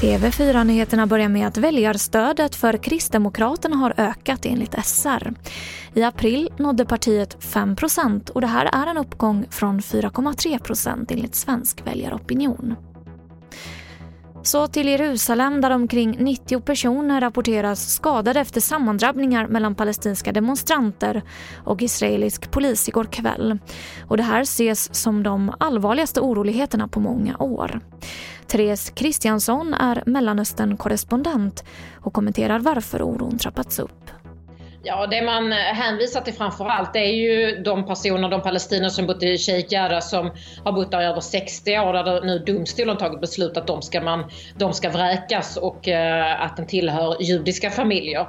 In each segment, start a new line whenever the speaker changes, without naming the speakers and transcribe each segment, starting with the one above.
TV4-nyheterna börjar med att väljarstödet för Kristdemokraterna har ökat enligt SR. I april nådde partiet 5% och det här är en uppgång från 4,3% enligt svensk väljaropinion. Så till Jerusalem där omkring 90 personer rapporteras skadade efter sammandrabbningar mellan palestinska demonstranter och israelisk polis igår kväll. Och det här ses som de allvarligaste oroligheterna på många år. Therese Kristiansson är Mellanöstern-korrespondent och kommenterar varför oron trappats upp.
Ja, det man eh, hänvisar till framför allt är ju de personer, de palestinier som bott i Sheikh Jarrah som har bott där i över 60 år där nu domstolen tagit beslut att de ska, man, de ska vräkas och eh, att den tillhör judiska familjer.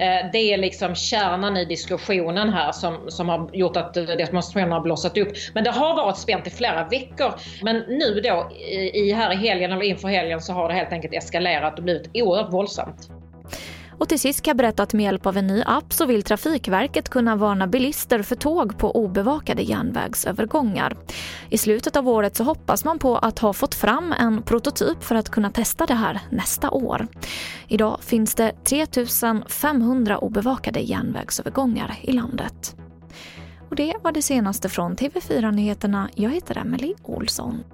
Eh, det är liksom kärnan i diskussionen här som, som har gjort att eh, demonstrationerna har blossat upp. Men det har varit spänt i flera veckor. Men nu då i, här i helgen eller inför helgen så har det helt enkelt eskalerat och blivit oerhört våldsamt.
Och till sist kan jag berätta att med hjälp av en ny app så vill Trafikverket kunna varna bilister för tåg på obevakade järnvägsövergångar. I slutet av året så hoppas man på att ha fått fram en prototyp för att kunna testa det här nästa år. Idag finns det 3500 obevakade järnvägsövergångar i landet. Och det var det senaste från TV4 Nyheterna. Jag heter Emily Olsson.